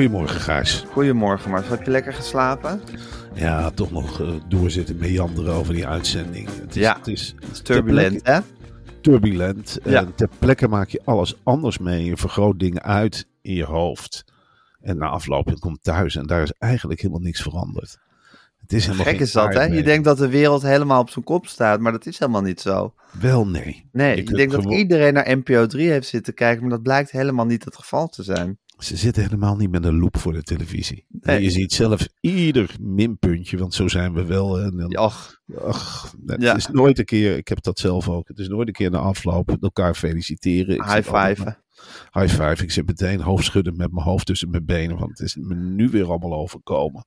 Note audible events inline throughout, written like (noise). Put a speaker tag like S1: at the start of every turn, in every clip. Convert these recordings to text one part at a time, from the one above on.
S1: Goedemorgen, Gijs.
S2: Goedemorgen, Marcel. Heb je lekker geslapen?
S1: Ja, toch nog uh, doorzitten meanderen over die uitzending. Het is,
S2: Ja,
S1: het is,
S2: Het is turbulent, hè?
S1: turbulent.
S2: Ja.
S1: En ter plekke maak je alles anders mee. Je vergroot dingen uit in je hoofd. En na afloop je komt thuis en daar is eigenlijk helemaal niks veranderd. Het is helemaal
S2: Gek is dat, hè? Je denkt dat de wereld helemaal op zijn kop staat, maar dat is helemaal niet zo.
S1: Wel, nee.
S2: Nee,
S1: Je
S2: ik
S1: kunt
S2: denk dat iedereen naar NPO 3 heeft zitten kijken, maar dat blijkt helemaal niet het geval te zijn.
S1: Ze zitten helemaal niet met een loop voor de televisie.
S2: Nee.
S1: En je ziet zelf ieder minpuntje, want zo zijn we wel. En dan-
S2: Och,
S1: Ach, het
S2: Ja.
S1: is nooit een keer, ik heb dat zelf ook, het is nooit een keer na afloop elkaar feliciteren. Ik
S2: high five.
S1: High five. Ik zit meteen hoofdschudden met mijn hoofd tussen mijn benen, want het is me nu weer allemaal overkomen.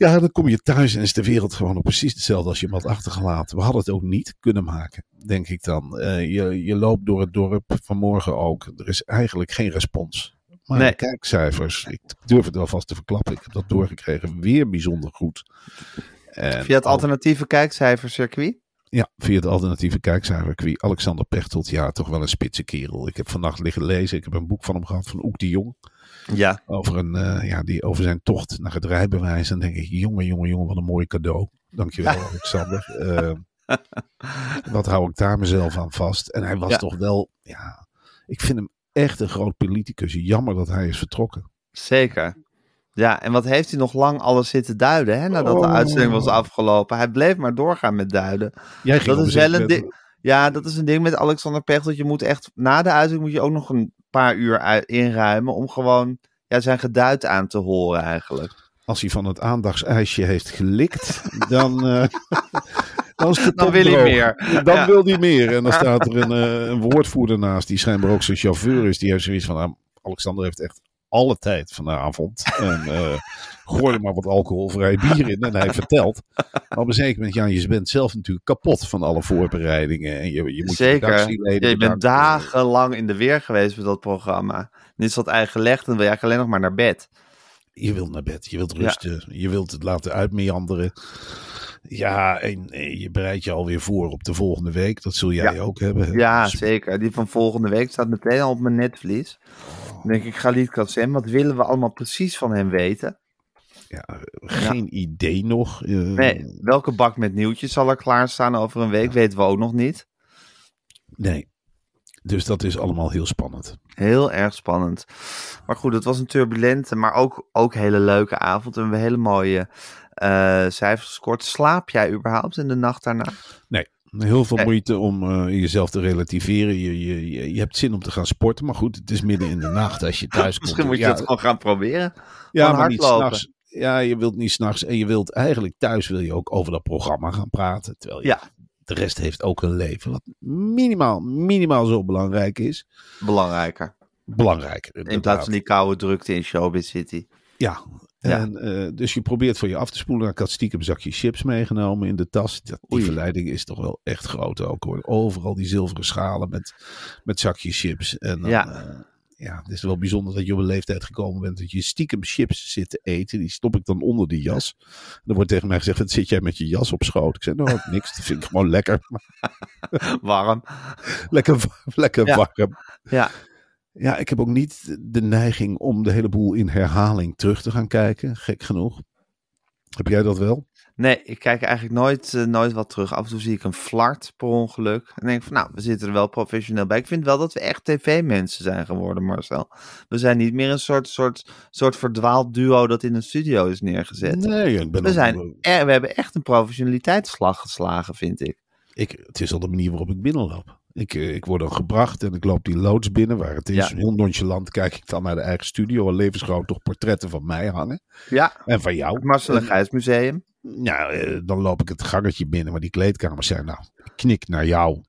S1: Ja, dan kom je thuis en is de wereld gewoon nog precies hetzelfde als je hem had achtergelaten. We hadden het ook niet kunnen maken, denk ik dan. Eh, je, je loopt door het dorp, vanmorgen ook. Er is eigenlijk geen respons. Maar
S2: Nee.
S1: de kijkcijfers, ik durf het wel vast te verklappen. Ik heb dat doorgekregen, weer bijzonder goed. En
S2: Via het alternatieve kijkcijfercircuit?
S1: ja, via het alternatieve kijkcijfercircuit. Alexander Pechtold, ja, toch wel een spitse kerel. Ik heb vannacht liggen lezen. Ik heb een boek van hem gehad, van Oek de Jong.
S2: Ja.
S1: Over, een, eh, ja, die, over zijn tocht naar het rijbewijs. En denk ik, jongen, jongen, jongen, wat een mooi cadeau. Dankjewel, (laughs) Alexander. Eh, wat hou ik daar mezelf aan vast? En hij was
S2: Ja.
S1: toch wel, ja, ik vind hem echt een groot politicus. Jammer dat hij is vertrokken.
S2: Zeker. Ja, en wat heeft hij nog lang alles zitten duiden, hè, nadat de
S1: Oh.
S2: uitzending was afgelopen. Hij bleef maar doorgaan met duiden.
S1: Jij ging
S2: Dat is wel een ding. Ja, dat is een ding met Alexander Pechtold. Je moet echt, na de uitzending moet je ook nog een paar uur uit- inruimen om gewoon ja, zijn geduid aan te horen eigenlijk.
S1: Als hij van het aandachtsijsje heeft gelikt, dan, eh, (laughs) dan, is
S2: wil hij meer.
S1: Dan
S2: Ja.
S1: wil hij meer. En dan (laughs) staat er een, eh, een woordvoerder naast, die schijnbaar ook zijn chauffeur is. Die heeft zoiets van, ah, Alexander heeft echt alle tijd vanavond. En eh gooi er maar wat alcoholvrij bier in. En hij vertelt. Maar op een zeker moment, ja, je bent zelf natuurlijk kapot van alle voorbereidingen. En je, je moet je
S2: Zeker.
S1: redactieleden
S2: Ja, je bent dagenlang in de weer geweest met dat programma. Nu is dat eigengelegd en wil je eigenlijk alleen nog maar naar bed.
S1: Je wilt naar bed, je wilt rusten, je wilt het laten uitmeanderen. Ja, en eh, je bereidt je alweer voor op de volgende week. Dat zul jij
S2: Ja.
S1: ook hebben.
S2: Ja,
S1: Dus,
S2: zeker. Die van volgende week staat meteen al op mijn netvlies. Dan denk ik, Galit Kassem, wat willen we allemaal precies van hem weten?
S1: ja, geen idee nog. eh,
S2: Nee, welke bak met nieuwtjes zal er klaarstaan over een week, weten we ook nog niet.
S1: nee. Dus dat is allemaal heel spannend.
S2: Heel erg spannend. Maar goed, het was een turbulente, maar ook, ook hele leuke avond. En we hebben hele mooie eh, cijfers gescoord. Slaap jij überhaupt in de nacht daarna?
S1: Heel veel
S2: Nee.
S1: moeite om eh, jezelf te relativeren. Je, je, je, hebt zin om te gaan sporten, maar goed, het is midden in de nacht als je (laughs) thuis komt.
S2: Misschien moet je
S1: ja,
S2: dat gewoon gaan proberen.
S1: ja, maar niet s'nachts. Ja, je wilt niet s'nachts. En je wilt eigenlijk thuis wil je ook over dat programma gaan praten. Terwijl je,
S2: Ja.
S1: de rest heeft ook een leven wat minimaal, minimaal zo belangrijk is.
S2: Belangrijker.
S1: Belangrijker.
S2: In plaats van die koude drukte in Showbiz City.
S1: Ja,
S2: Ja.
S1: En, eh, dus je probeert voor je af te spoelen. Ik had stiekem een zakje chips meegenomen in de tas. Dat, die
S2: Oei.
S1: verleiding is toch wel echt groot ook hoor. Overal die zilveren schalen met, met zakjes chips. En dan,
S2: Ja.
S1: ja. ja, het is wel bijzonder dat je op een leeftijd gekomen bent dat je stiekem chips zit te eten. Die stop ik dan onder die jas. En dan wordt tegen mij gezegd, wat zit jij met je jas op schoot? Ik zeg, nou niks, dat vind ik gewoon lekker. (laughs)
S2: Warm.
S1: lekker lekker
S2: Ja.
S1: warm.
S2: Ja.
S1: Ja, ik heb ook niet de neiging om de hele boel in herhaling terug te gaan kijken. Gek genoeg. Heb jij dat wel?
S2: Nee, ik kijk eigenlijk nooit, eh, nooit wat terug. Af en toe zie ik een flart per ongeluk. En denk van, nou, we zitten er wel professioneel bij. Ik vind wel dat we echt tv-mensen zijn geworden, Marcel. We zijn niet meer een soort, soort, soort verdwaald duo dat in een studio is neergezet.
S1: Nee, ik ben
S2: We, zijn, er, we hebben echt een professionaliteitsslag geslagen, vind ik.
S1: ik, het is al de manier waarop ik binnenloop. Ik, eh, ik word dan gebracht en ik loop die loods binnen waar het is.
S2: Ja.
S1: Heel nonchalant kijk ik dan naar de eigen studio. Waar levensgroot toch portretten van mij hangen.
S2: Ja,
S1: En van jou.
S2: het Marcel en
S1: En-
S2: Gijs Museum.
S1: Nou, eh, dan loop ik het gangetje binnen waar die kleedkamers zijn. Nou, ik knik naar jou.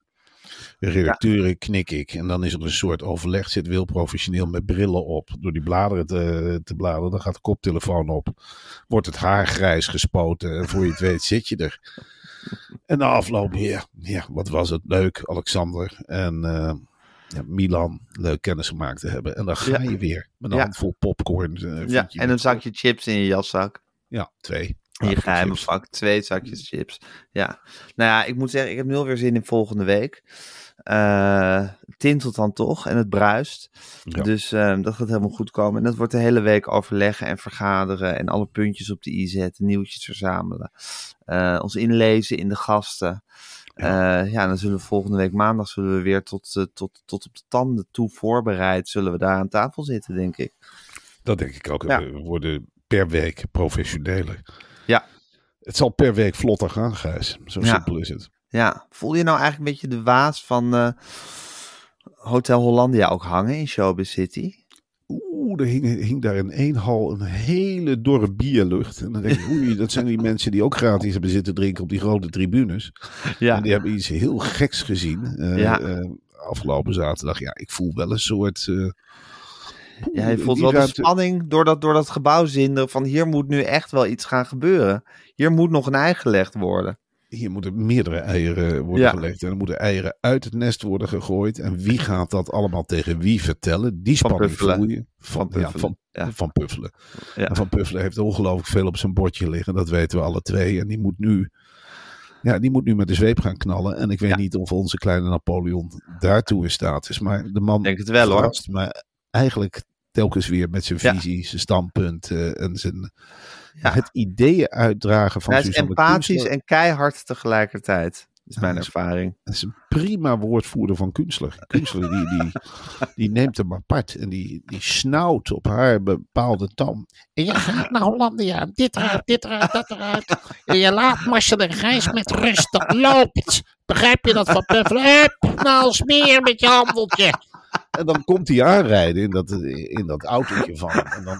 S1: Redacteuren knik ik. En dan is er een soort overleg. Zit heel professioneel met brillen op. Door die bladeren te, te bladeren. Dan gaat de koptelefoon op. Wordt het haar grijs gespoten. En voor je het weet zit je er. En na afloop, ja, ja wat was het leuk, Alexander. En eh, ja, Milan, leuk kennis gemaakt te hebben. En dan ga
S2: Ja.
S1: je weer met een
S2: Ja.
S1: handvol popcorn. eh,
S2: Ja, en een zakje chips in je jaszak.
S1: Ja, twee.
S2: In je geheime vak. Twee zakjes chips. Ja. Nou ja, ik moet zeggen, ik heb nu alweer zin in volgende week. Eh, het tintelt dan toch en het bruist.
S1: Ja.
S2: Dus eh, dat gaat helemaal goed komen. En dat wordt de hele week overleggen en vergaderen. En alle puntjes op de i zetten. Nieuwtjes verzamelen. eh, ons inlezen in de gasten. Ja. ja, dan zullen we volgende week maandag zullen we weer tot, eh, tot, tot op de tanden toe voorbereid. Zullen we daar aan tafel zitten, denk ik.
S1: Dat denk ik ook.
S2: Ja.
S1: We worden per week professioneler.
S2: Ja.
S1: Het zal per week vlotter gaan, Gijs. Zo simpel is het.
S2: Ja, voel je nou eigenlijk een beetje de waas van eh, Hotel Hollandia ook hangen in Showbiz City?
S1: Oeh, er hing, hing daar in één hal een hele dorre bierlucht. En dan denk ik, oei, dat zijn die (laughs) mensen die ook gratis hebben zitten drinken op die grote tribunes. En die hebben iets heel geks gezien. eh,
S2: Ja.
S1: eh, afgelopen zaterdag. Ja, ik voel wel een soort...
S2: Ja, je voelt wel de
S1: ruimte-
S2: spanning door dat, door dat gebouw zinderen van hier moet nu echt wel iets gaan gebeuren. Hier moet nog een ei gelegd worden.
S1: Hier moeten meerdere eieren worden
S2: Ja.
S1: gelegd. En er moeten eieren uit het nest worden gegooid. En wie gaat dat allemaal tegen wie vertellen? Die spanning voel je.
S2: Van
S1: ja, van,
S2: Ja.
S1: van Puffelen. En Van Puffelen heeft ongelooflijk veel op zijn bordje liggen. Dat weten we alle twee. En die moet nu, ja, die moet nu met de zweep gaan knallen. En ik weet niet of onze kleine Napoleon daartoe in staat is. Maar de man
S2: denk het wel hoor.
S1: me eigenlijk telkens weer met zijn visie, zijn standpunt eh, en zijn...
S2: Ja.
S1: Het ideeën uitdragen van
S2: Hij is
S1: Suzanne
S2: empathisch
S1: Kunstler.
S2: en keihard tegelijkertijd. is mijn
S1: is-
S2: ervaring.
S1: Dat is een prima woordvoerder van Kunstler. Kunstler die, die, (laughs) die neemt hem apart en die, die snauwt op haar bepaalde tam.
S3: En je gaat naar Hollandia. Dit eruit, dit eruit, dat eruit. En je laat Marcel en Gijs met rust. Dat loopt. Begrijp je dat van Puffelen? Hup, nou smeer met je handeltje.
S1: En dan komt hij aanrijden in dat, in dat autootje van hem. En dan,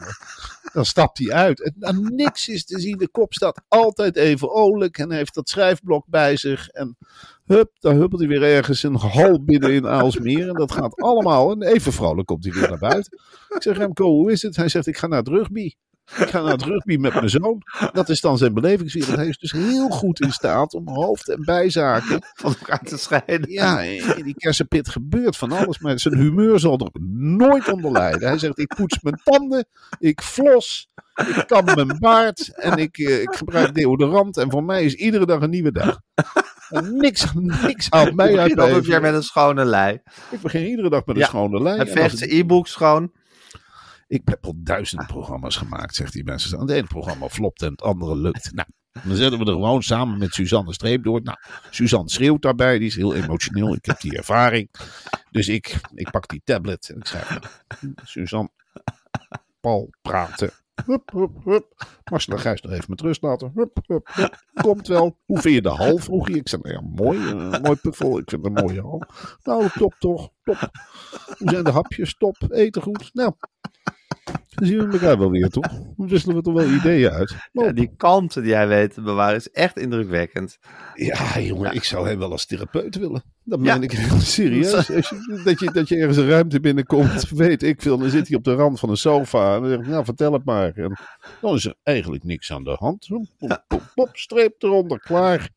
S1: dan stapt hij uit. En dan niks is te zien. De kop staat altijd even olijk. En heeft dat schrijfblok bij zich. En hup, dan huppelt hij weer ergens een hal binnen in Aalsmeer. En dat gaat allemaal. En even vrolijk komt hij weer naar buiten. Ik zeg Remco, hoe is het? Hij zegt, ik ga naar rugby. Ik ga naar het rugby met mijn zoon. Dat is dan zijn belevingswereld. Hij is dus heel goed in staat om hoofd- en bijzaken
S2: Van elkaar te scheiden.
S1: ja, in die kersenpit gebeurt van alles, maar zijn humeur zal er nooit onder lijden. Hij zegt, ik poets mijn tanden, ik flos, ik kam mijn baard en ik, eh, ik gebruik deodorant. En voor mij is iedere dag een nieuwe dag. En niks, niks haalt mij uit
S2: altijd
S1: mijn
S2: weer met een schone lei.
S1: Ik begin iedere dag met een
S2: Ja,
S1: schone lijn.
S2: Hij veegt
S1: het-
S2: zijn e-book schoon.
S1: Ik heb al duizend programma's gemaakt, zegt die mensen. Het ene programma flopt en het andere lukt. Nou, dan zetten we er gewoon samen met Suzanne Streep door. Nou, Suzanne schreeuwt daarbij, die is heel emotioneel. Ik heb die ervaring. Dus ik, ik pak die tablet en ik schrijf, Suzanne, Paul praten. Hup, hup, hup. Marcel Gijs nog even met rust laten. Hup, hup, hup. Komt wel. Hoe vind je de hal? Vroeg hij. Ik zei, nou ja, mooi. eh, mooi puffel. Ik vind het een mooie hal. Nou, top toch. Top. Hoe zijn de hapjes? Top. Eten goed. Nou, Dan zien we elkaar wel weer, toch? Dan wisselen we toch wel ideeën uit.
S2: Ja, die kalmte die hij weet te bewaren is echt indrukwekkend.
S1: Ja, jongen, ik zou hem wel als therapeut willen. Dat
S2: Ja.
S1: meen ik heel serieus. Je, dat, je, dat je ergens een ruimte binnenkomt, (laughs) weet ik veel. Dan zit hij op de rand van een sofa. En dan zeg ik, nou, vertel het maar. En dan is er eigenlijk niks aan de hand. Pop, pop, pop, streep eronder, klaar.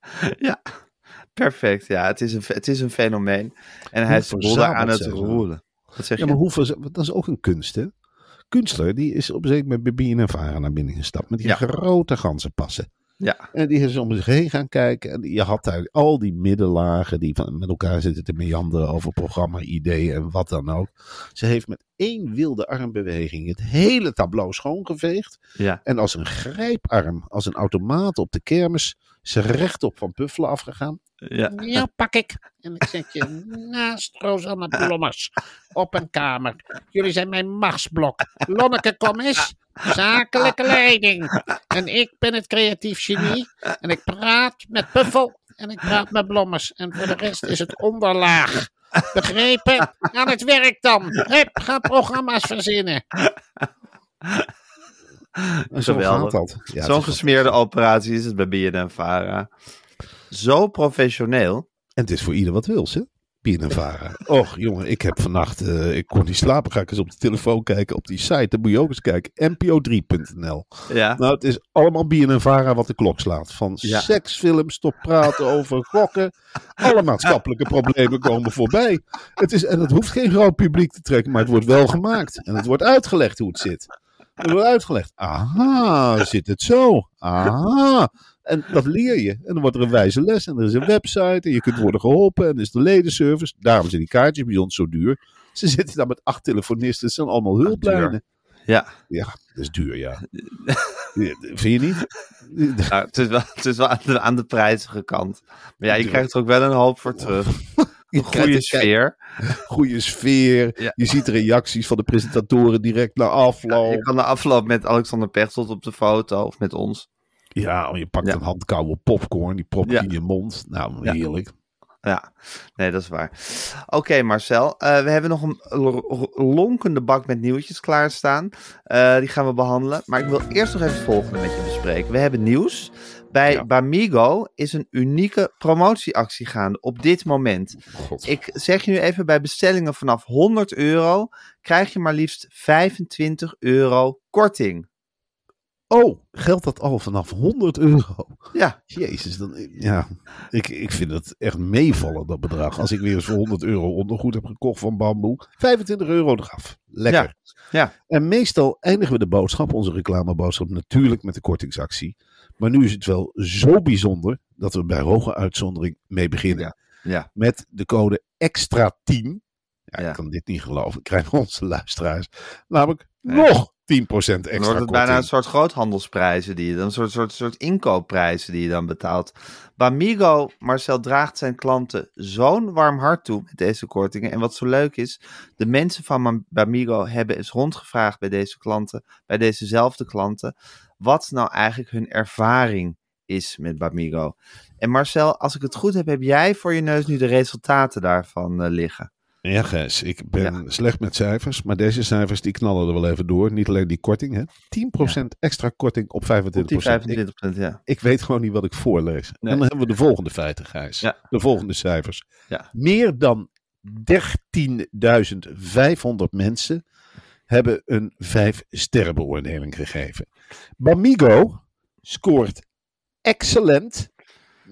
S1: (laughs)
S2: Ja, perfect. Ja, het is een, het is een fenomeen. En hij is de boel daar aan het roelen. Wat zeg je?
S1: Ja, maar hoeveel, dat is ook een kunst, hè? Kunstler, die is op een zeker moment bij BNNVARA naar binnen gestapt. Met die
S2: Ja.
S1: grote ganzenpassen.
S2: Ja,
S1: En die is om zich heen gaan kijken. En je had daar al die middenlagen die van, met elkaar zitten te meanderen over programma-ideeën en wat dan ook. Ze heeft met één wilde armbeweging het hele tableau schoongeveegd.
S2: ja.
S1: En als een grijparm, als een automaat op de kermis, is ze rechtop van Puffelen afgegaan.
S2: ja.
S3: Ja, pak ik. En ik zet je naast Rosanne (laughs) Blommers op een kamer. Jullie zijn mijn machtsblok. Lonneke, kom eens. Zakelijke leiding. En ik ben het creatief genie. En ik praat met Puffel. En ik praat met Blommers. En voor de rest is het onderlaag. Begrepen? Aan het werk dan. Hup, ga programma's verzinnen.
S1: Zo
S2: Geweldig.
S1: gaat dat. Ja,
S2: Zo'n gesmeerde operatie is het bij BNN-Vara. Zo professioneel.
S1: En het is voor ieder wat wils, hè? BNNVARA. Och, jongen, ik heb vannacht, eh, ik kon niet slapen, ga ik eens op de telefoon kijken, op die site, dan moet je ook eens kijken, npo3.nl.
S2: Ja,
S1: Nou, het is allemaal BNNVARA wat de klok slaat. Van
S2: Ja.
S1: seksfilms tot praten (laughs) over gokken, alle maatschappelijke problemen komen voorbij. Het is, en het hoeft geen groot publiek te trekken, maar het wordt wel gemaakt. En het wordt uitgelegd hoe het zit. Het wordt uitgelegd. Aha, zit het zo? Aha. En dat leer je. En dan wordt er een wijze les. En er is een website. En je kunt worden geholpen. En er is de ledenservice. Daarom zijn die kaartjes bij ons zo duur. Ze zitten daar met acht telefonisten. Het zijn allemaal hulplijnen.
S2: ja.
S1: Ja, dat is duur, ja. Vind je niet?
S2: Nou, het is wel, het is wel aan, de, aan de prijzige kant. Maar ja, je krijgt er ook wel een hoop voor terug. Goede sfeer. (laughs)
S1: goede sfeer.
S2: Ja.
S1: Je ziet de reacties van de presentatoren direct na afloop.
S2: Je kan de afloop met Alexander Pechtold op de foto of met ons.
S1: Ja, je pakt
S2: Ja.
S1: een handkoude popcorn, die prop je
S2: Ja.
S1: in je mond. Nou, heerlijk.
S2: Ja, nee, dat is waar. Oké, Marcel. eh, we hebben nog een lonkende bak met nieuwtjes klaarstaan. Eh, die gaan we behandelen. Maar ik wil eerst nog even het volgende met je bespreken. We hebben nieuws. Bij
S1: Ja.
S2: Bamigo is een unieke promotieactie gaande op dit moment.
S1: God.
S2: Ik zeg je nu even, bij bestellingen vanaf 100 euro krijg je maar liefst 25 euro korting.
S1: Oh, geldt dat al vanaf 100 euro?
S2: Ja,
S1: Jezus, dan, ja, ik, ik vind het echt meevallen, dat bedrag. Als ik weer eens voor 100 euro ondergoed heb gekocht van bamboe. 25 euro eraf. Lekker.
S2: ja.
S1: En meestal eindigen we de boodschap, onze reclameboodschap, natuurlijk met de kortingsactie. Maar nu is het wel zo bijzonder dat we bij hoge uitzondering mee beginnen.
S2: Ja. ja.
S1: Met de code EXTRA10. Ja,
S2: Ja.
S1: ik kan dit niet geloven. Krijgen onze luisteraars namelijk nog 10% extra
S2: Dan wordt het
S1: korting.
S2: bijna een soort groothandelsprijzen die je dan, een soort, soort, soort inkoopprijzen die je dan betaalt. Bamigo, Marcel, draagt zijn klanten zo'n warm hart toe met deze kortingen. En wat zo leuk is, de mensen van Bamigo hebben eens rondgevraagd bij deze klanten, bij dezezelfde klanten, wat nou eigenlijk hun ervaring is met Bamigo. En Marcel, als ik het goed heb, heb jij voor je neus nu de resultaten daarvan eh, liggen.
S1: Ja, Gijs, ik ben slecht met cijfers, maar deze cijfers die knallen er wel even door. Niet alleen die korting, hè. 10% extra korting op 25%.
S2: Op die
S1: Ik,
S2: 25 ja.
S1: ik weet gewoon niet wat ik voorlees.
S2: Nee.
S1: En dan hebben we de volgende feiten, Gijs.
S2: Ja.
S1: De volgende cijfers.
S2: Ja.
S1: Meer dan 13.500 mensen hebben een 5 sterren beoordeling gegeven. Bamigo scoort excellent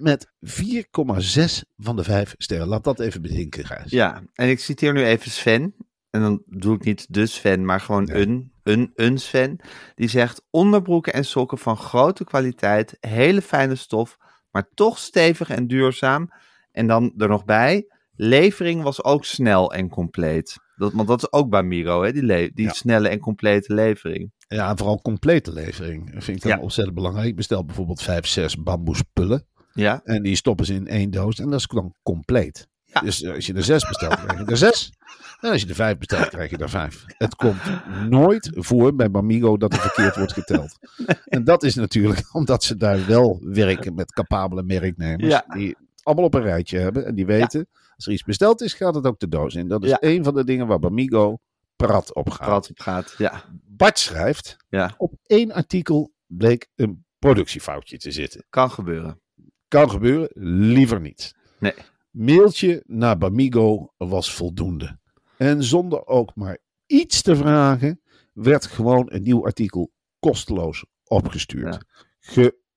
S1: met 4,6 van de 5 sterren. Laat dat even bedenken, Gijs.
S2: Ja, en ik citeer nu even Sven. En dan doe ik niet de Sven, maar gewoon een, een, een Sven. Die zegt onderbroeken en sokken van grote kwaliteit, hele fijne stof, maar toch stevig en duurzaam. En dan er nog bij, levering was ook snel en compleet. Dat, want dat is ook bij Miro, hè? die, le- die
S1: Ja.
S2: snelle en complete levering.
S1: Ja, en vooral complete levering. Vind ik dan
S2: Ja.
S1: ontzettend belangrijk. Ik bestel bijvoorbeeld 5, 6 bamboespullen.
S2: Ja,
S1: En die stoppen ze in één doos. En dat is dan compleet.
S2: Ja.
S1: Dus eh, als je er zes bestelt, krijg je er zes. En als je er vijf bestelt, krijg je er vijf. Het komt nooit voor bij Bamigo dat er verkeerd wordt geteld. (laughs) En dat is natuurlijk (laughs) omdat ze daar wel werken met capabele merknemers.
S2: Ja.
S1: Die het allemaal op een rijtje hebben. En die weten, als er iets besteld is, gaat het ook de doos in. Dat is een van de dingen waar Bamigo prat op gaat.
S2: Prat op gaat. Ja.
S1: Bart schrijft,
S2: ja,
S1: op één artikel bleek een productiefoutje te zitten.
S2: kan gebeuren.
S1: Kan gebeuren, liever niet.
S2: Nee.
S1: Mailtje naar Bamigo was voldoende. En zonder ook maar iets te vragen, werd gewoon een nieuw artikel kosteloos opgestuurd.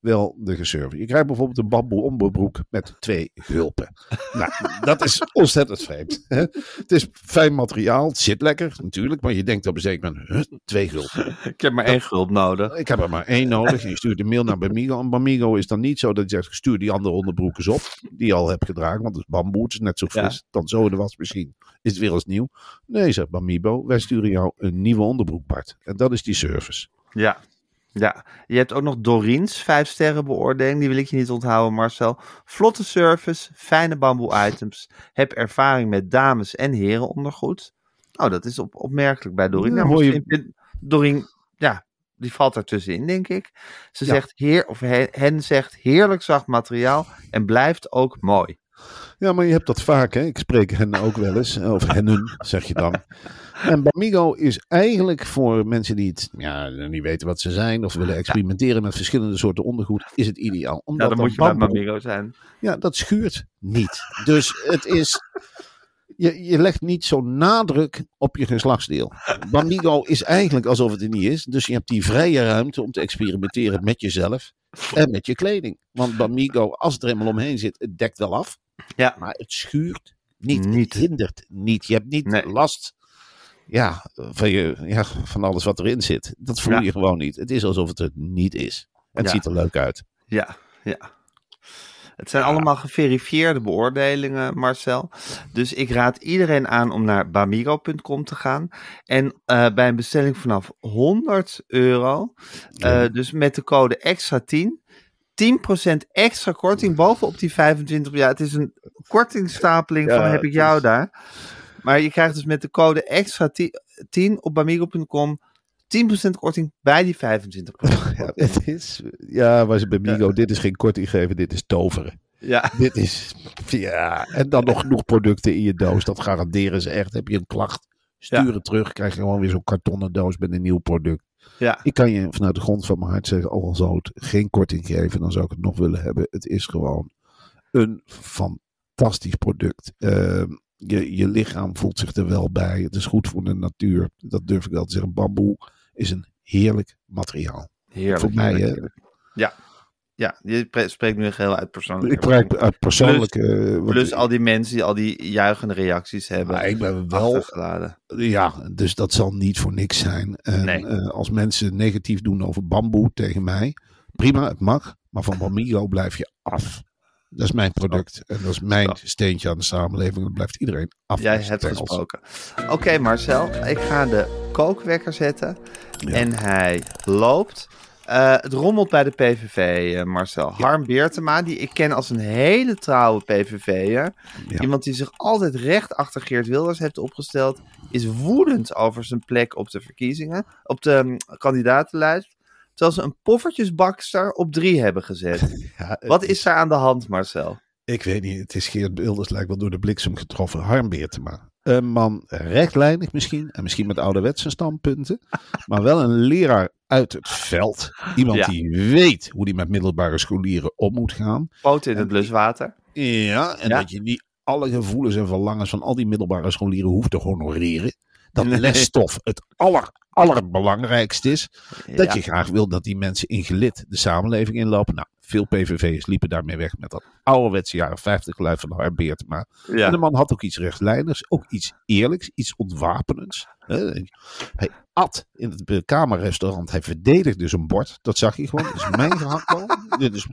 S1: Geweldige service. Je krijgt bijvoorbeeld een bamboe onderbroek met twee gulpen. (laughs) nou, dat is ontzettend vreemd. hè. Het is fijn materiaal, het zit lekker natuurlijk, maar je denkt op een zeker moment, huh, twee gulpen.
S2: Ik heb maar één gulp nodig.
S1: Ik heb er maar één nodig. Je stuurt een mail naar Bamigo. En Bamigo is dan niet zo dat je zegt, stuur die andere onderbroek eens op. Die je al hebt gedragen, want het is bamboe. Het is net zo
S2: Ja.
S1: fris. Dan zo in de was misschien. Is het weer als nieuw? Nee, zegt Bamigo. Wij sturen jou een nieuwe onderbroek, Bart. En dat is die service.
S2: Ja. Ja, je hebt ook nog Doriens, vijf sterren beoordeling. Die wil ik je niet onthouden, Marcel. Vlotte service, fijne bamboe items. Heb ervaring met dames en heren ondergoed. Oh, dat is op, opmerkelijk bij Dorien.
S1: Ja,
S2: Nou,
S1: je-
S2: Dorien, ja, die valt ertussenin, denk ik. Ze
S1: Ja.
S2: zegt heer, of he- hen zegt heerlijk zacht materiaal en blijft ook mooi.
S1: Ja, maar je hebt dat vaak, hè. Ik spreek hen ook wel eens. Of hennen, zeg je dan. En Bamigo is eigenlijk voor mensen die het ja, niet weten wat ze zijn... of willen experimenteren met verschillende soorten ondergoed... is het ideaal.
S2: Ja,
S1: Omdat
S2: dan
S1: dat
S2: moet je Mamigo zijn.
S1: Ja, dat schuurt niet. Dus het is. Je, je legt niet zo nadruk op je geslachtsdeel. Bamigo is eigenlijk alsof het er niet is. Dus je hebt die vrije ruimte om te experimenteren met jezelf en met je kleding. Want Bamigo, als het er eenmaal omheen zit, het dekt wel af.
S2: Ja.
S1: Maar het schuurt niet.
S2: Niet.
S1: Het hindert niet. Je hebt niet
S2: Nee.
S1: last ja, van, je, ja, van alles wat erin zit. Dat voel
S2: Ja.
S1: je gewoon niet. Het is alsof het er niet is. En het
S2: Ja.
S1: ziet er leuk uit.
S2: Ja, ja. Het zijn allemaal geverifieerde beoordelingen, Marcel. Dus ik raad iedereen aan om naar bamigo.com te gaan. En eh, bij een bestelling vanaf 100 euro, eh, dus met de code extra 10, 10% extra korting bovenop die 25. Ja, het is een kortingstapeling
S1: Ja,
S2: van heb ik jou
S1: is-
S2: daar. Maar je krijgt dus met de code extra 10, 10 op bamigo.com 10% korting bij die 25. (laughs)
S1: Ja, het is, ja, bij Migo, dit is geen korting geven, dit is toveren.
S2: Ja,
S1: Dit is, ja, en dan nog genoeg producten in je doos, dat garanderen ze echt. Heb je een klacht, stuur
S2: Ja.
S1: terug, krijg je gewoon weer zo'n kartonnen doos met een nieuw product.
S2: Ja.
S1: Ik kan je vanuit de grond van mijn hart zeggen, al zou het geen korting geven, dan zou ik het nog willen hebben. Het is gewoon een fantastisch product. Ehm, je, je lichaam voelt zich er wel bij. Het is goed voor de natuur. Dat durf ik wel te zeggen. Bamboe is een heerlijk materiaal.
S2: Heerlijk.
S1: Voor mij,
S2: heerlijk. Ja. Ja, je pre- spreekt nu heel uit persoonlijk.
S1: Ik praat uit persoonlijke... eh,
S2: Plus al die mensen die al die juichende reacties hebben.
S1: Maar ik ben wel... Ja, dus dat zal niet voor niks zijn. En
S2: Nee.
S1: eh, als mensen negatief doen over bamboe tegen mij, prima, het mag. Maar van Bamigo blijf je af. Dat is mijn product. En dat is mijn steentje aan de samenleving. Dan blijft iedereen af.
S2: Jij hebt gesproken. Oké Marcel, ik ga de kookwekker zetten.
S1: Ja.
S2: En hij loopt. Eh, het rommelt bij de PVV, eh, Marcel. Harm Beertema, die ik ken als een hele trouwe PVV'er.
S1: Ja.
S2: Iemand die zich altijd recht achter Geert Wilders heeft opgesteld. Is woedend over zijn plek op de verkiezingen. Op de mm, kandidatenlijst. Terwijl ze een poffertjesbakster op drie hebben gezet. (laughs)
S1: Ja,
S2: Wat is daar aan de hand, Marcel?
S1: Ik weet niet, het is Geert Wilders lijkt wel door de bliksem getroffen. Harm Beertema. Een man rechtlijnig misschien. En misschien met ouderwetse standpunten. maar wel een leraar uit het veld. Iemand
S2: Ja.
S1: die weet hoe die met middelbare scholieren om moet gaan.
S2: Poot in het bluswater.
S1: Ja, en
S2: Ja.
S1: dat je niet alle gevoelens en verlangens van al die middelbare scholieren hoeft te honoreren. Dat
S2: Nee.
S1: lesstof het aller, allerbelangrijkste is. Dat
S2: Ja.
S1: je graag wil dat die mensen in gelid de samenleving inlopen. Nou, veel PVV'ers liepen daarmee weg met dat ouderwetse jaren 50 geluid van Harm Beertema.
S2: Ja.
S1: En de man had ook iets rechtlijnigs, ook iets eerlijks, iets ontwapenends. Hij at in het kamerrestaurant, hij verdedigde zijn bord. Dat zag je gewoon. Dit is mijn gehaktbal. (laughs) dit, is,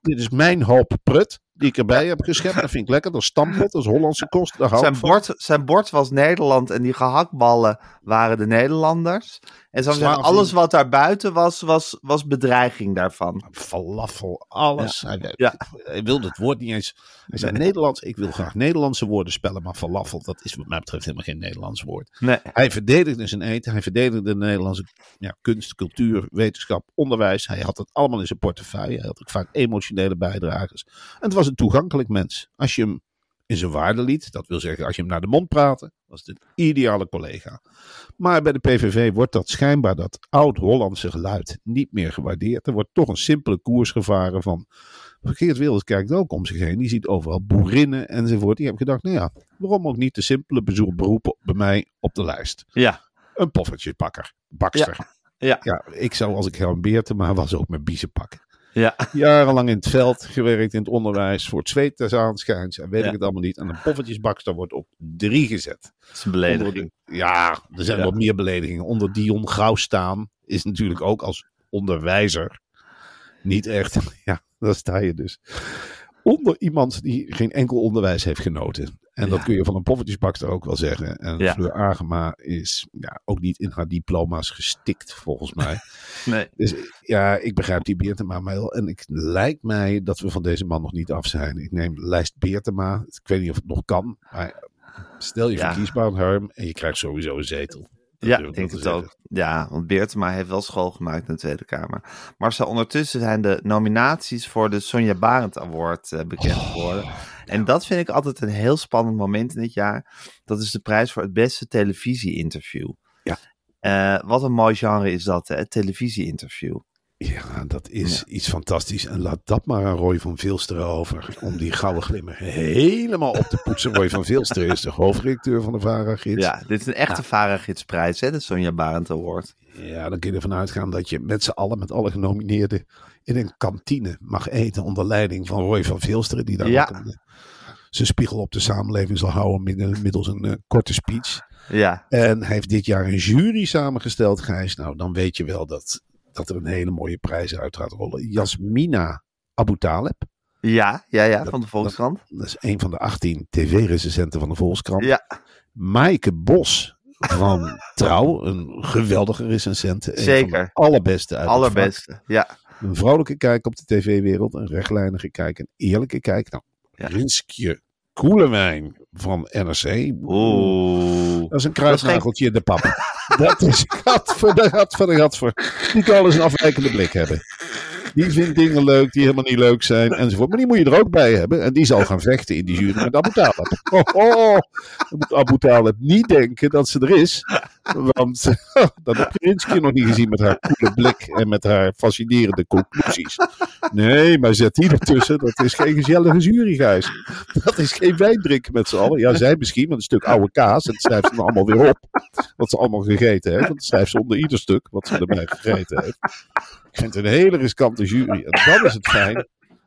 S1: dit is mijn hoop prut die ik erbij heb geschept. Dat vind ik lekker. Dat is stampot, dat is Hollandse kost.
S2: Zijn
S1: van.
S2: bord, zijn bord was Nederland en die gehaktballen waren de Nederlanders. En alles wat daar buiten was, was, was bedreiging daarvan.
S1: Falafel, alles. Hij,
S2: Ja.
S1: hij wilde het woord niet eens. Hij zei Nederlands, ik wil graag Nederlandse woorden spellen, maar falafel, dat is wat mij betreft helemaal geen Nederlands woord.
S2: Nee.
S1: Hij verdedigde zijn eten, hij verdedigde de Nederlandse ja, kunst, cultuur, wetenschap, onderwijs. Hij had het allemaal in zijn portefeuille. Hij had ook vaak emotionele bijdragers. En het was een toegankelijk mens. Als je hem in zijn waarde liet. Dat wil zeggen, als je hem naar de mond praatte, was het een ideale collega. Maar bij de PVV wordt dat schijnbaar, dat oud-Hollandse geluid, niet meer gewaardeerd. Er wordt toch een simpele koers gevaren van... Geert Wilders kijkt ook om zich heen. Die ziet overal boerinnen enzovoort. Die hebben gedacht, nou ja, waarom ook niet de simpele bezoek beroepen bij mij op de lijst.
S2: Ja.
S1: Een poffertjebakker, bakster.
S2: Ja.
S1: Ja, ik zou als ik Herman Beertema was ook met biezen pakken.
S2: Ja.
S1: Jarenlang in het veld gewerkt, in het onderwijs, voor het zweet des aanschijns. En weet
S2: Ja.
S1: ik het allemaal niet. En een poffertjesbakster wordt op drie gezet.
S2: Dat is een belediging.
S1: De- ja, er zijn
S2: Ja.
S1: wat meer beledigingen. Onder Dion Grauw staan is natuurlijk ook als onderwijzer niet echt. (laughs) Ja, daar sta je dus. Onder iemand die geen enkel onderwijs heeft genoten. En dat kun je van een poffertjesbakster ook wel zeggen. En. Fleur Agema is ja, ook niet in haar diploma's gestikt, volgens mij. (laughs)
S2: Nee.
S1: Dus ja, ik begrijp die Beertema wel. En het lijkt mij dat we van deze man nog niet af zijn. Ik neem lijst Beertema. Ik weet niet of het nog kan. Maar stel je verkiesbaar Harm en je krijgt sowieso een zetel. Dat
S2: Ja, ik denk het ook. Ja, want Beertema heeft wel school gemaakt in de Tweede Kamer. Marcel, ondertussen zijn de nominaties voor de Sonja Barend Award eh, bekend
S1: Oh,
S2: geworden. En dat vind ik altijd een heel spannend moment in dit jaar. Dat is de prijs voor het beste televisie-interview.
S1: Ja.
S2: Eh, wat een mooi genre is dat, hè? Het televisie-interview.
S1: Ja, dat is iets fantastisch. En laat dat maar aan Roy van Vilster over. Om die gouden glimmer helemaal op te poetsen. Roy van Vilster is de hoofdredacteur van de VARA-gids.
S2: Ja, dit is een echte Vara-gidsprijs, hè? De Sonja Barend Award.
S1: Ja, dan kun je ervan uitgaan dat je met z'n allen, met alle genomineerden, in een kantine mag eten onder leiding van Roy van Vilsteren, die daar
S2: Ja.
S1: een, eh, zijn spiegel op de samenleving zal houden middels een eh, korte speech.
S2: Ja,
S1: En hij heeft dit jaar een jury samengesteld, Gijs. Nou, dan weet je wel dat, dat er een hele mooie prijs uit gaat rollen. Jasmina Abu Taleb,
S2: ja, ja, ja
S1: Dat-
S2: van de Volkskrant.
S1: dat is een van de 18 tv-recensenten van de Volkskrant.
S2: Ja,
S1: Maaike Bos van (laughs) Trouw, een geweldige recensente. Een van
S2: Zeker.
S1: de allerbeste uit
S2: allerbeste. Ja,
S1: Een vrolijke kijk op de tv-wereld, een rechtlijnige kijk, een eerlijke kijk. Nou. Rinskje Koelewijn van NRC.
S2: oeh.
S1: Dat is een kruisnageltje in de pap. Dat is gat voor de gat voor de gat voor. Die kan eens een afwijkende blik hebben. Die vindt dingen leuk die helemaal niet leuk zijn enzovoort. Maar die moet je er ook bij hebben. En die zal gaan vechten in die jury met Abu Talib. Oh, oh. Dan moet Abu Talib niet denken dat ze er is. Want (laughs) dat heb je nog niet gezien met haar koele blik en met haar fascinerende conclusies. Nee, maar zet die ertussen. Dat is geen gezellige jury, Gijs. Dat is geen wijn drinken met z'n allen. Ja, zij misschien met een stuk oude kaas. En dat schrijft ze dan allemaal weer op. Wat ze allemaal gegeten heeft. Want dat schrijft ze onder ieder stuk wat ze erbij gegeten heeft. Ik vind het een hele riskante jury. En dan is het fijn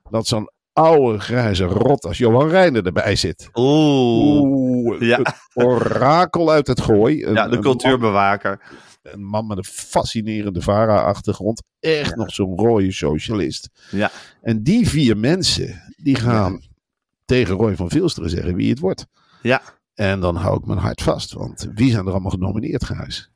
S1: dat zo'n oude grijze rot als Johan Reijnen erbij zit.
S2: Oeh.
S1: Oeh,
S2: Ja.
S1: orakel uit het gooi. Een,
S2: Ja, de
S1: een
S2: cultuurbewaker.
S1: man, een man met een fascinerende VARA-achtergrond. Echt nog zo'n rode socialist.
S2: Ja.
S1: En die vier mensen, die gaan tegen Roy van Vilsteren zeggen wie het wordt.
S2: Ja.
S1: En dan hou ik mijn hart vast. Want wie zijn er allemaal genomineerd, Gijs?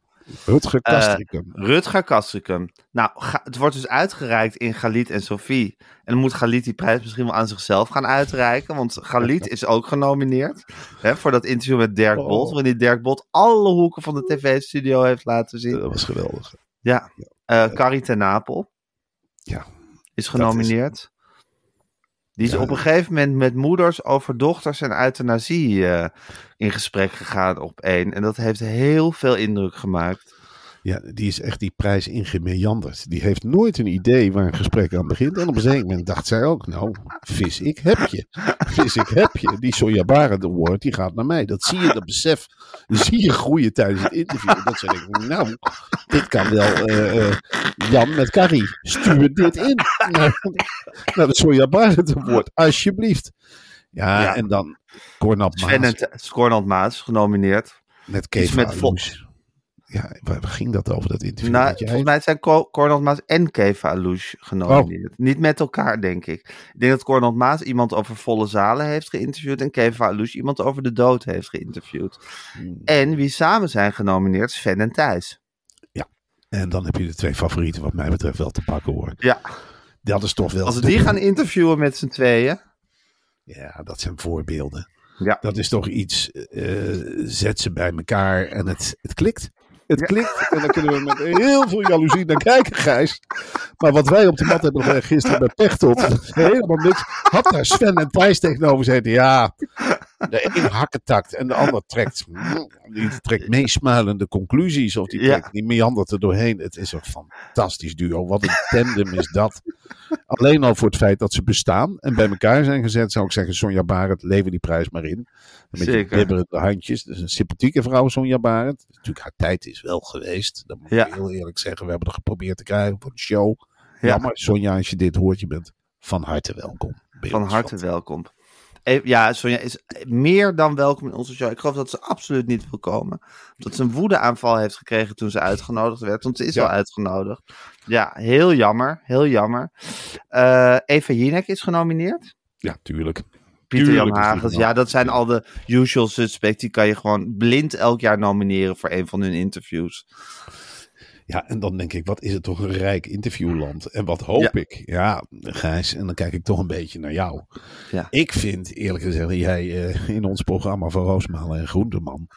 S1: Rutger
S2: Eh,
S1: Kastrikum.
S2: Rutger Kastrikum. Nou, ga- het wordt dus uitgereikt in Galit en Sophie. En dan moet Galit die prijs misschien wel aan zichzelf gaan uitreiken. Want Galit is ook genomineerd. Hè, voor dat interview met Dirk
S1: Oh.
S2: Bot. Waarin Dirk Bot alle hoeken van de tv-studio heeft laten zien.
S1: dat was geweldig.
S2: Ja. Eh Carrie ten Napel
S1: Ja,
S2: is genomineerd. Die is
S1: Ja.
S2: op een gegeven moment met moeders over dochters en euthanasie eh, in gesprek gegaan op één. En dat heeft heel veel indruk gemaakt.
S1: Ja, die is echt die prijs ingemeanderd. Die heeft nooit een idee waar een gesprek aan begint. En op een gegeven moment dacht zij ook, nou, vis ik heb je. Vis ik heb je. Die Sonja Barend Award, die gaat naar mij. Dat zie je, dat besef, zie je groeien tijdens het interview. Dat ze denken, nou, dit kan wel eh, eh, Jan met Carrie. Stuur dit in naar, naar de Sonja Barend Award, alsjeblieft. Ja,
S2: Ja.
S1: en dan Cornel
S2: Sven
S1: Maas
S2: en Scornald Maas genomineerd.
S1: met Kees
S2: met
S1: Ja, waar, ging dat over, dat interview?
S2: Nou,
S1: jij?
S2: volgens mij zijn Co- Cornald Maas en Keva Alouche genomineerd.
S1: Oh.
S2: Niet met elkaar, denk ik. Ik denk dat Cornald Maas iemand over volle zalen heeft geïnterviewd... en Keva Alouche iemand over de dood heeft geïnterviewd.
S1: Hmm.
S2: En wie samen zijn genomineerd, Sven en Thijs.
S1: En dan heb je de twee favorieten wat mij betreft wel te pakken hoor.
S2: Ja,
S1: Dat is toch wel...
S2: als we die gaan interviewen met z'n tweeën...
S1: Ja, dat zijn voorbeelden.
S2: Ja.
S1: Dat is toch iets, eh, zet ze bij elkaar en het, het klikt. Het klikt en dan kunnen we met heel veel jaloezie naar kijken, Gijs. Maar wat wij op de mat hebben gisteren bij Pechtold, helemaal niks. Had daar Sven en Thijs tegenover gezeten, ja, De een hakketakt en de ander trekt, die trekt meesmuilende conclusies. Of die
S2: Ja.
S1: trekt, die meandert er doorheen. Het is een fantastisch duo. Wat een tandem is dat. Alleen al voor het feit dat ze bestaan en bij elkaar zijn gezet, zou ik zeggen: Sonja Barend, lever die prijs maar in. Met
S2: Zeker.
S1: bibberende handjes. Dus een sympathieke vrouw, Sonja Barend. Natuurlijk, haar tijd is wel geweest. Dat moet
S2: Ja.
S1: ik heel eerlijk zeggen. We hebben er geprobeerd te krijgen voor de show.
S2: Ja.
S1: Jammer, Sonja, als je dit hoort, je bent van harte welkom.
S2: Van harte welkom. Eh, Ja, Sonja is meer dan welkom in onze show. Ik geloof dat ze absoluut niet wil komen. Dat ze een woedeaanval heeft gekregen toen ze uitgenodigd werd. Want ze is
S1: Ja.
S2: al uitgenodigd. Ja, heel jammer. Heel jammer. Eh, Eva Jinek is genomineerd.
S1: Ja, tuurlijk.
S2: Pieter
S1: Tuurlijk
S2: Jan Hagens. Ja, dat zijn al de usual suspects. Die kan je gewoon blind elk jaar nomineren voor een van hun interviews.
S1: Ja, en dan denk ik, wat is het toch een rijk interviewland. En wat hoop
S2: Ja.
S1: ik? Ja, Gijs, en dan kijk ik toch een beetje naar jou.
S2: Ja.
S1: Ik vind, eerlijk gezegd, dat jij eh, in ons programma van Roosmalen en Groenteman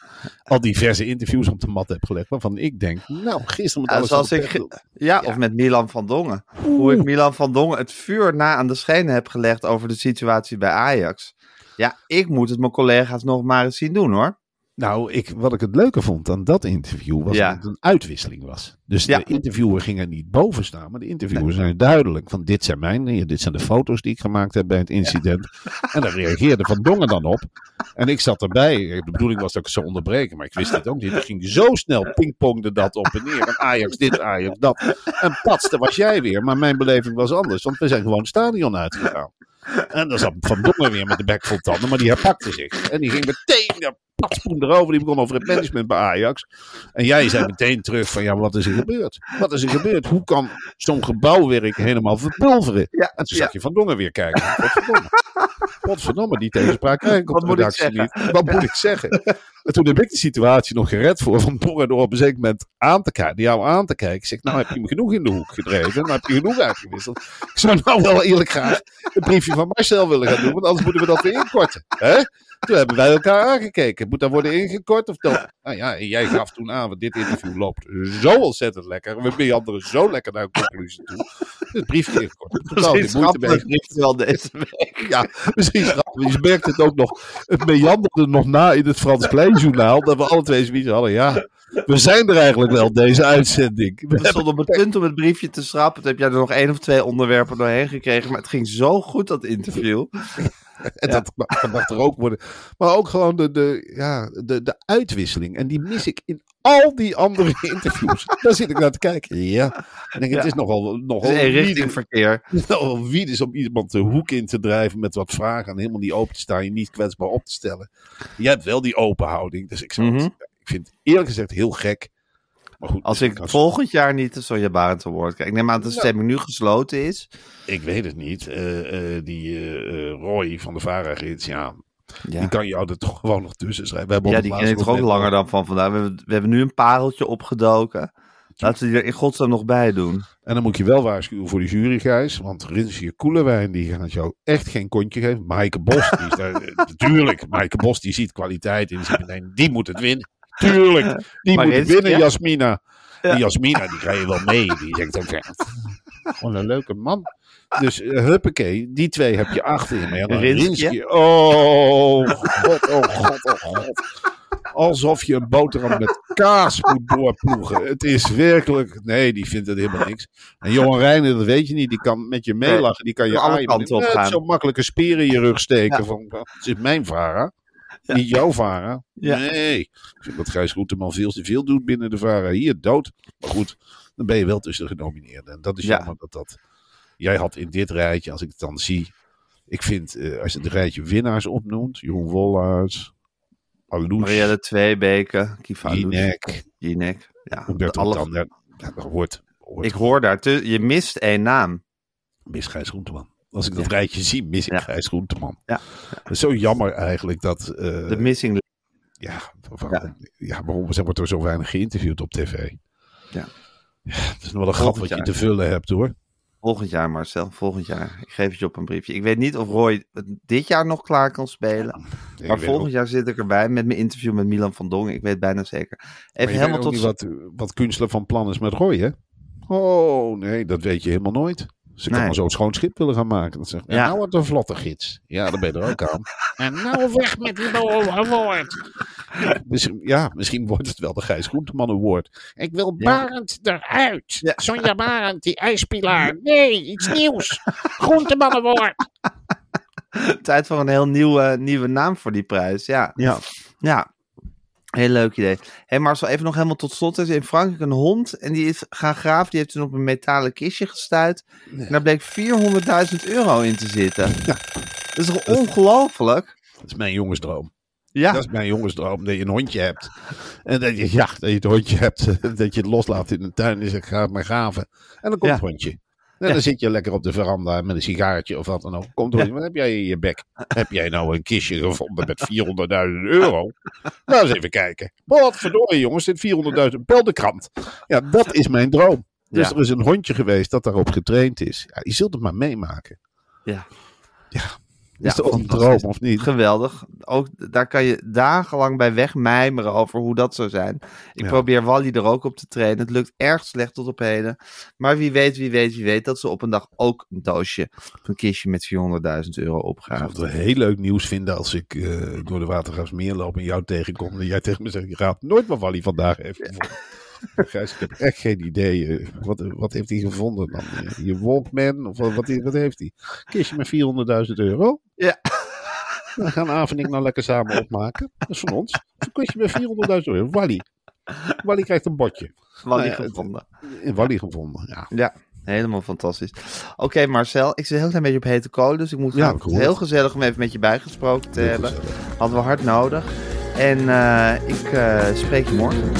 S1: al diverse interviews op de mat hebt gelegd. Waarvan ik denk, nou, gisteren met
S2: Ja,
S1: alles
S2: zoals ik ge- Ja, of met Milan van Dongen. Hoe ik Milan van Dongen het vuur na aan de schenen heb gelegd over de situatie bij Ajax. Ja, ik moet het mijn collega's nog maar eens zien doen hoor.
S1: Nou, ik, wat ik het leuke vond aan dat interview was
S2: Ja.
S1: dat het een uitwisseling was. Dus
S2: Ja.
S1: de interviewer ging er niet boven staan, maar de interviewer zei duidelijk van dit zijn mijn, dit zijn de foto's die ik gemaakt heb bij het incident. En daar reageerde Van Dongen dan op. En ik zat erbij. De bedoeling was dat ik zou onderbreken, maar ik wist het ook niet. Het ging zo snel pingpongde dat op en neer. En Ajax dit, Ajax dat. En pats, daar was jij weer. Maar mijn beleving was anders, want we zijn gewoon het stadion uitgegaan. En dan zat Van Dongen weer met de bek vol tanden, maar die herpakte zich. En die ging meteen de patspoen erover. Die begon over het management bij Ajax. En jij zei meteen terug van, ja, wat is er gebeurd? Wat is er gebeurd? Hoe kan zo'n gebouwwerk helemaal verpulveren?
S2: Ja,
S1: En toen
S2: ja.
S1: zag je Van Dongen weer kijken. Godverdomme. Die tegenspraak krijg ik op
S2: Wat
S1: de
S2: moet ik
S1: redactie niet. Wat moet ik zeggen? En toen heb ik de situatie nog gered voor Van Dongen door op een zeker moment aan te kijken, jou aan te kijken. Ik zeg, nou heb je me genoeg in de hoek gedreven. Nou heb je genoeg uitgewisseld. Ik zou nou wel eerlijk graag een briefje van Marcel willen gaan doen, want anders moeten we dat weer inkorten. Hè? Toen hebben wij elkaar aangekeken. Moet dat worden ingekort of dan? Nou ja, en jij gaf toen aan, want dit interview loopt zo ontzettend lekker. We meanderen zo lekker naar een conclusie toe. Het briefje ingekort. Totaal
S2: Precies,
S1: die moeite mee.
S2: heeft wel deze week.
S1: Ja, misschien Je het ook nog. Het meanderde nog na in het Frans Kleinjournaal. Dat we alle twee zoiets hadden. Ja, we zijn er eigenlijk wel, deze uitzending. We
S2: stonden op het punt om het briefje te schrappen. Toen heb jij er nog één of twee onderwerpen doorheen gekregen. Maar het ging zo goed, dat interview. (laughs)
S1: En dat mag, dat mag er ook worden. Maar ook gewoon de, de, ja, de, de uitwisseling. En die mis ik in al die andere (laughs) interviews. Daar zit ik naar te kijken. Ja. En denk, het is nogal,
S2: Het
S1: nogal
S2: is richting verkeer.
S1: nogal wie is om iemand de hoek in te drijven met wat vragen. En helemaal niet open te staan. Je niet kwetsbaar op te stellen. Je hebt wel die open houding. Dus ik, zou het-
S2: Mhm.
S1: Vind het eerlijk gezegd heel gek. Maar goed,
S2: Als ik volgend jaar niet de Sonja Barend woord kijk. Ik neem aan dat de stemming nu gesloten is.
S1: ik weet het niet. Eh, eh, die eh, Roy van de Varagids, ja,
S2: Ja,
S1: die kan jou er toch gewoon nog tussen schrijven. We hebben
S2: ja die ken
S1: laatste
S2: toch ook langer dan van vandaag. We hebben, we hebben nu een pareltje opgedoken. Laten we die er in godsnaam nog bij doen.
S1: En dan moet je wel waarschuwen voor de jury, Gijs. Want Rinsje Koelewijn, die gaat jou echt geen kontje geven. Maaike Bos, die is daar... (laughs) Natuurlijk, Maaike Bos, die ziet kwaliteit in. Die meteen, die moet het winnen. Tuurlijk, (laughs) die
S2: Maar
S1: moet het winnen,
S2: ja.
S1: Jasmina.
S2: Ja.
S1: Die Jasmina, die ga je wel mee. Die denkt ook, gewoon een leuke man. Dus uh, huppakee, die twee heb je achter je. Maar dan.
S2: Rinsje,
S1: oh god, oh god, oh god. Alsof je een boterham met kaas moet doorploegen. Het is werkelijk... Nee, die vindt het helemaal niks. En Johan Reijnen, dat weet je niet. Die kan met je meelachen. Die kan je
S2: alle kanten op gaan.
S1: Zo makkelijke speren in je rug steken.
S2: Ja.
S1: Van, het is mijn Vara.
S2: Ja.
S1: Niet jouw Vara.
S2: Ja.
S1: Nee. Ik vind dat Gijs Groenteman veel te veel doet binnen de Vara. Hier, dood. Maar goed, dan ben je wel tussen de genomineerden. En dat is
S2: Ja.
S1: jammer dat dat... Jij had in dit rijtje, als ik het dan zie... Ik vind, eh, als je het rijtje winnaars opnoemt... Jeroen Wollaars... Alouche...
S2: Marielle Tweebeke, Kiva
S1: Jinek...
S2: Jinek. Ja,
S1: Humberto
S2: alle-
S1: ja, ja, dat hoort, hoort
S2: ik hoor daar, te, je mist één naam.
S1: mis Gijs Groenteman. Als ik dat
S2: Ja.
S1: rijtje zie, mis ik
S2: Ja.
S1: Gijs Groenteman.
S2: Ja.
S1: Is zo jammer eigenlijk dat... eh,
S2: De missing
S1: ja, waarom, ja. waarom zijn- wordt er zo weinig geïnterviewd op tv?
S2: Ja.
S1: Het is nog wel een gat wat je te vullen hebt hoor.
S2: Volgend jaar, Marcel. Volgend jaar. Ik geef het je op een briefje. Ik weet niet of Roy dit jaar nog klaar kan spelen. Maar volgend
S1: ook-
S2: jaar zit ik erbij met mijn interview met Milan van Dongen. Ik weet bijna zeker. Even helemaal
S1: weet
S2: tot
S1: wat, wat Kunstler van plan is met Roy hè? Oh nee, dat weet je helemaal nooit. Ze kan
S2: Nee.
S1: een zo'n schoon schip willen gaan maken. Dan zegt, ja.
S2: Ja.
S1: nou wordt een vlotte gids. Ja, daar ben je er ook aan. (laughs)
S3: En nou weg met die.
S1: Dus, ja, misschien wordt het wel de Gijs Groenteman Award.
S3: Ik wil
S2: Ja.
S3: Barend eruit.
S2: Ja.
S3: Sonja Barend, die ijspilaar. (laughs) Nee, iets nieuws. Groentemannenwoord. (laughs)
S2: Tijd voor een heel nieuwe, nieuwe naam voor die prijs. Ja,
S1: Ja.
S2: ja. Heel leuk idee. Hé hey Marcel, even nog helemaal tot slot. Er is in Frankrijk een hond en die is gaan graven. Die heeft toen op een metalen kistje gestuit. En daar bleek 400.000 euro in te zitten. Dat is toch ongelooflijk?
S1: Dat is mijn jongensdroom.
S2: Ja,
S1: Dat is mijn jongensdroom, dat je een hondje hebt. En dat je, ja, dat je het hondje hebt, (laughs) dat je het loslaat in de tuin en zegt, ga maar graven. En dan komt
S2: Ja.
S1: het hondje. En dan zit je lekker op de veranda met een sigaartje of wat dan ook. Komt hondje, wat heb jij in je bek? Heb jij nou een kistje gevonden met 400.000 euro? Nou, eens even kijken. Wat verdorie jongens, dit 400.000, bel de krant. Ja, dat is mijn droom. Dus er is een hondje geweest dat daarop getraind is. Ja, je zult het maar meemaken.
S2: Ja.
S1: Ja.
S2: Ja,
S1: Is toch een droom of niet?
S2: geweldig. Ook daar kan je dagenlang bij wegmijmeren over hoe dat zou zijn. Ik
S1: Ja.
S2: probeer Wally er ook op te trainen. Het lukt erg slecht tot op heden. Maar wie weet, wie weet, wie weet dat ze op een dag ook een doosje een kistje met 400.000 euro
S1: Ik zou het heel leuk nieuws vinden als ik eh, door de Watergraafsmeer loop en jou tegenkom. En jij tegen me zegt, je gaat nooit wat Wally vandaag heeft gevonden. Gijs, ik heb echt geen idee. eh, Wat, wat heeft hij gevonden dan? Eh, Je Walkman? Of wat, wat, heeft hij? Kistje met 400.000 euro?
S2: Ja.
S1: We gaan Aaf en ik nou lekker samen opmaken. Dat is van ons. Een kistje met 400.000 euro. Wally. Wally krijgt een botje.
S2: Wally
S1: Nou ja,
S2: gevonden.
S1: In Wally gevonden, ja.
S2: Ja, helemaal fantastisch. Oké, Marcel, ik zit heel klein beetje op hete kolen, dus ik moet
S1: Ja,
S2: gaan. heel gezellig om even met je bijgesproken te
S1: Heel
S2: hebben.
S1: gezellig.
S2: Hadden we hard nodig. En eh, ik spreek je morgen.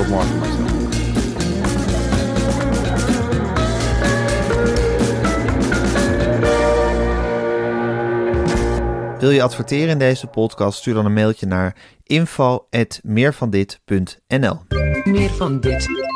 S2: Tot morgen, Marcel. Wil je adverteren in deze podcast? Stuur dan een mailtje naar info.meervandit.nl
S4: Meer van dit.